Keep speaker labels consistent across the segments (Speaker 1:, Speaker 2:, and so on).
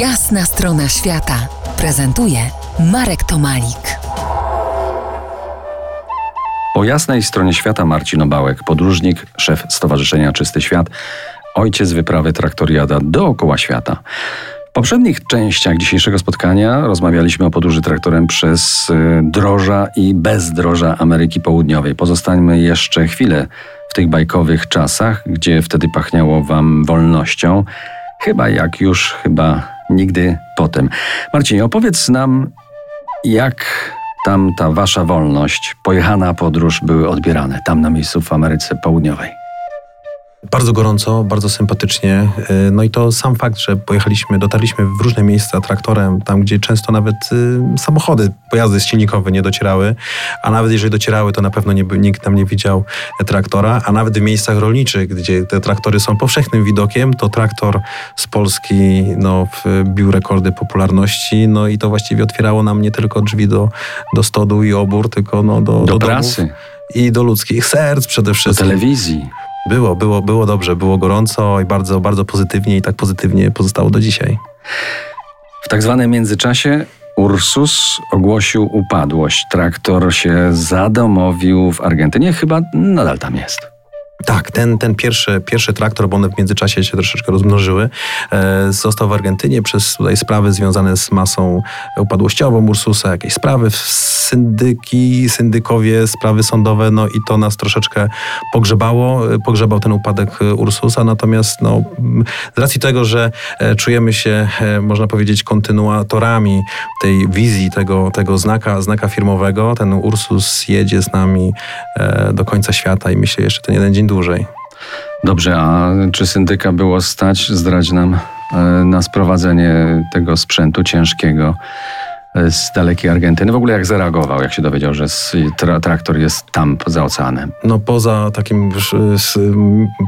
Speaker 1: Jasna strona świata prezentuje Marek Tomalik.
Speaker 2: Po jasnej stronie świata Marcin Obałek, podróżnik, szef Stowarzyszenia Czysty Świat, ojciec wyprawy traktoriada dookoła świata. W poprzednich częściach dzisiejszego spotkania rozmawialiśmy o podróży traktorem przez y, droża i bezdroża Ameryki Południowej. Pozostańmy jeszcze chwilę w tych bajkowych czasach, gdzie wtedy pachniało wam wolnością. Chyba jak już, chyba nigdy potem. Marcin, opowiedz nam, jak tam ta wasza wolność, pojechana podróż były odbierane, tam na miejscu w Ameryce Południowej.
Speaker 3: Bardzo gorąco, bardzo sympatycznie. Y, no i to sam fakt, że pojechaliśmy, dotarliśmy w różne miejsca traktorem, tam gdzie często nawet y, samochody, pojazdy silnikowe nie docierały, a nawet jeżeli docierały, to na pewno nie, nikt tam nie widział traktora, a nawet w miejscach rolniczych, gdzie te traktory są powszechnym widokiem, to traktor z Polski no, bił rekordy popularności, no i to właściwie otwierało nam nie tylko drzwi do, do stodu i obór, tylko no, do,
Speaker 2: do, do.
Speaker 3: I do ludzkich serc przede wszystkim.
Speaker 2: Do telewizji.
Speaker 3: Było, było, było dobrze, było gorąco i bardzo, bardzo pozytywnie i tak pozytywnie pozostało do dzisiaj.
Speaker 2: W tak zwanym międzyczasie Ursus ogłosił upadłość. Traktor się zadomowił w Argentynie, chyba nadal tam jest.
Speaker 3: Tak, ten, ten pierwszy, pierwszy traktor, bo one w międzyczasie się troszeczkę rozmnożyły, e, został w Argentynie przez tutaj sprawy związane z masą upadłościową Ursusa, jakieś sprawy, syndyki, syndykowie, sprawy sądowe, no i to nas troszeczkę pogrzebało, e, pogrzebał ten upadek Ursusa, natomiast no, z racji tego, że e, czujemy się, e, można powiedzieć, kontynuatorami tej wizji, tego, tego znaka, znaka firmowego, ten Ursus jedzie z nami e, do końca świata i myślę jeszcze ten jeden dzień dłużej.
Speaker 2: Dobrze, a czy syndyka było stać? Zdradź nam e, na sprowadzenie tego sprzętu ciężkiego z dalekiej Argentyny. W ogóle jak zareagował, jak się dowiedział, że tra traktor jest tam poza oceanem?
Speaker 3: No poza takim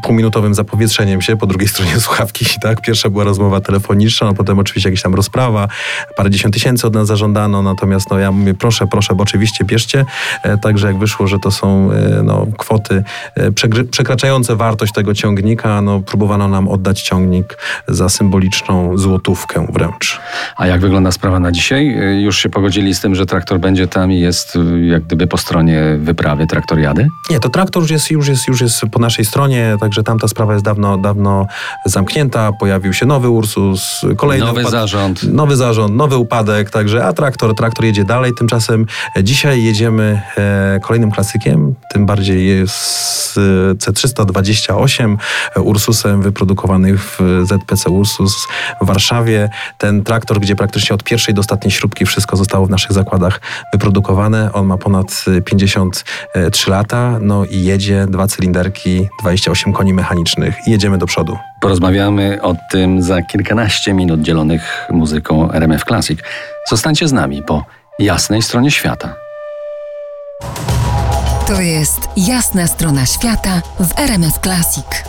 Speaker 3: półminutowym zapowietrzeniem się po drugiej stronie słuchawki, tak? Pierwsza była rozmowa telefoniczna, no potem oczywiście jakaś tam rozprawa, parę dziesiąt tysięcy od nas zażądano, natomiast no ja mówię, proszę, proszę, bo oczywiście bierzcie. E, także jak wyszło, że to są e, no, kwoty e, przekraczające wartość tego ciągnika, no próbowano nam oddać ciągnik za symboliczną złotówkę wręcz.
Speaker 2: A jak wygląda sprawa na dzisiaj? Już się pogodzili z tym, że traktor będzie tam i jest y, jak gdyby po stronie wyprawy traktoriady?
Speaker 3: Nie, to traktor już jest, już jest, już jest po naszej stronie, także tamta sprawa jest dawno, dawno zamknięta. Pojawił się nowy Ursus, kolejny
Speaker 2: nowy
Speaker 3: upad-
Speaker 2: zarząd.
Speaker 3: Nowy zarząd, nowy upadek, także a traktor, traktor jedzie dalej. Tymczasem e, dzisiaj jedziemy e, kolejnym klasykiem, tym bardziej jest e, C328 e, Ursusem wyprodukowany w ZPC Ursus w Warszawie. Ten traktor, gdzie praktycznie od pierwszej do ostatniej śrubki wszystko zostało w naszych zakładach wyprodukowane. On ma ponad 53 lata, no i jedzie dwa cylinderki, 28 koni mechanicznych i jedziemy do przodu.
Speaker 2: Porozmawiamy o tym za kilkanaście minut dzielonych muzyką RMF Classic. Zostańcie z nami po jasnej stronie świata.
Speaker 1: To jest jasna strona świata w RMF Classic.